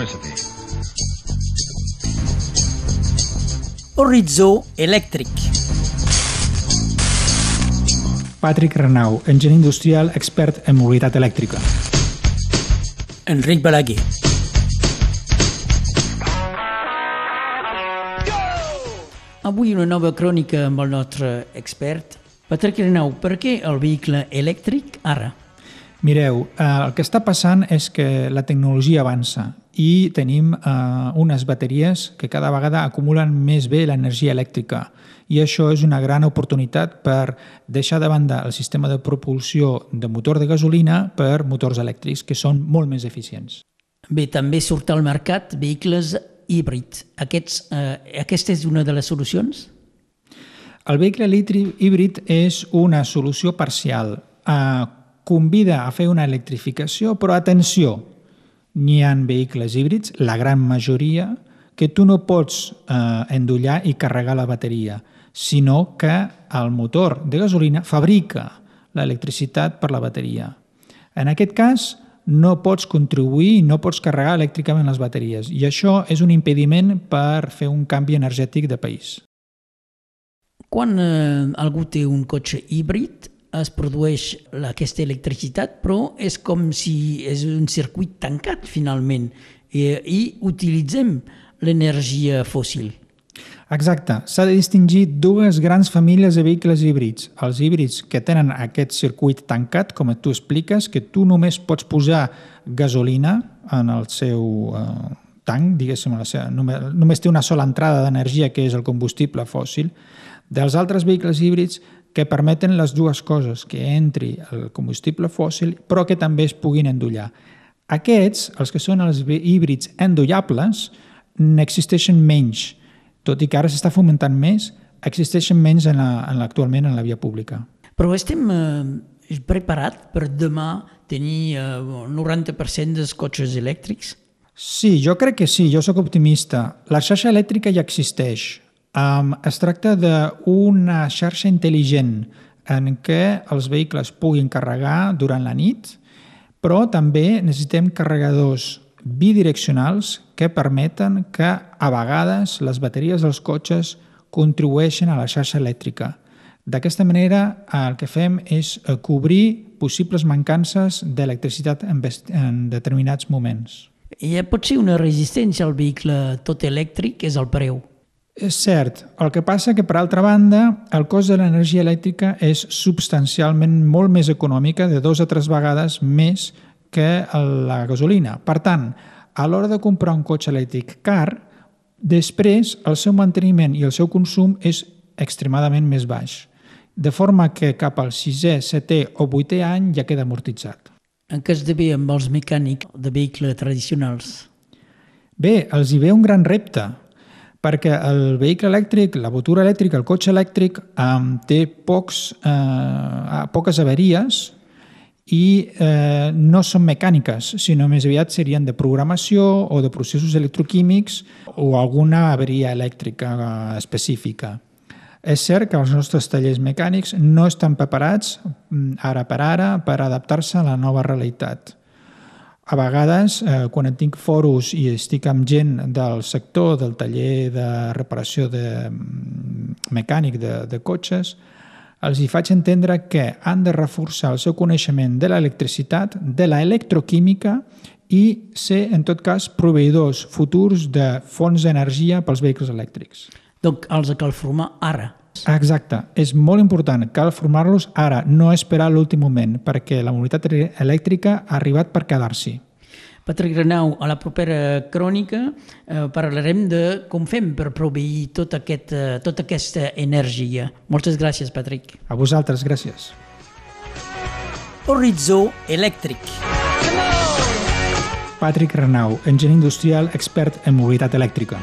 electricity. Horitzó elèctric. Patrick Renau, enginyer industrial expert en mobilitat elèctrica. Enric Balaguer. Avui una nova crònica amb el nostre expert. Patrick Renau, per què el vehicle elèctric ara? Mireu, eh, el que està passant és que la tecnologia avança i tenim eh, unes bateries que cada vegada acumulen més bé l'energia elèctrica i això és una gran oportunitat per deixar de banda el sistema de propulsió de motor de gasolina per motors elèctrics que són molt més eficients. Bé, també surt al mercat vehicles híbrids. Aquests, eh, aquesta és una de les solucions? El vehicle híbrid és una solució parcial. Eh, convida a fer una electrificació, però atenció, n'hi ha vehicles híbrids, la gran majoria, que tu no pots eh, endollar i carregar la bateria, sinó que el motor de gasolina fabrica l'electricitat per la bateria. En aquest cas, no pots contribuir i no pots carregar elèctricament les bateries i això és un impediment per fer un canvi energètic de país. Quan eh, algú té un cotxe híbrid, es produeix aquesta electricitat, però és com si és un circuit tancat finalment i, i utilitzem l'energia fòssil. Exacte. S'ha de distingir dues grans famílies de vehicles híbrids. Els híbrids que tenen aquest circuit tancat, com tu expliques, que tu només pots posar gasolina en el seu eh, tanc, diguéssim, la seva, només, només té una sola entrada d'energia, que és el combustible fòssil. Dels altres vehicles híbrids que permeten les dues coses, que entri el combustible fòssil, però que també es puguin endollar. Aquests, els que són els híbrids endollables, n'existeixen menys, tot i que ara s'està fomentant més, existeixen menys en la, en actualment en la via pública. Però estem eh, preparats per demà tenir eh, 90% dels cotxes elèctrics? Sí, jo crec que sí, jo sóc optimista. La xarxa elèctrica ja existeix, Um, es tracta d'una xarxa intel·ligent en què els vehicles puguin carregar durant la nit, però també necessitem carregadors bidireccionals que permeten que a vegades les bateries dels cotxes contribueixen a la xarxa elèctrica. D'aquesta manera el que fem és eh, cobrir possibles mancances d'electricitat en, en determinats moments. I pot ser una resistència al vehicle tot elèctric, és el preu. És cert, el que passa que, per altra banda, el cost de l'energia elèctrica és substancialment molt més econòmica, de dos a tres vegades més que la gasolina. Per tant, a l'hora de comprar un cotxe elèctric car, després el seu manteniment i el seu consum és extremadament més baix, de forma que cap al sisè, setè o vuitè any ja queda amortitzat. En què es amb els mecànics de vehicles tradicionals? Bé, els hi ve un gran repte, perquè el vehicle elèctric, la botura elèctrica, el cotxe elèctric, eh, té pocs, eh, poques avaries i eh, no són mecàniques, sinó més aviat serien de programació o de processos electroquímics o alguna avaria elèctrica eh, específica. És cert que els nostres tallers mecànics no estan preparats mm, ara per ara per adaptar-se a la nova realitat a vegades, eh, quan tinc foros i estic amb gent del sector del taller de reparació de mm, mecànic de, de cotxes, els hi faig entendre que han de reforçar el seu coneixement de l'electricitat, de l'electroquímica i ser, en tot cas, proveïdors futurs de fonts d'energia pels vehicles elèctrics. Donc, els cal formar ara. Exacte, és molt important, cal formar-los ara, no esperar l'últim moment, perquè la mobilitat elèctrica ha arribat per quedar-s'hi. Patrick Renau, a la propera crònica eh, parlarem de com fem per proveir tot aquest, eh, tota aquesta energia. Moltes gràcies, Patrick. A vosaltres, gràcies. Horitzó elèctric. Patrick Renau, enginyer industrial expert en mobilitat elèctrica.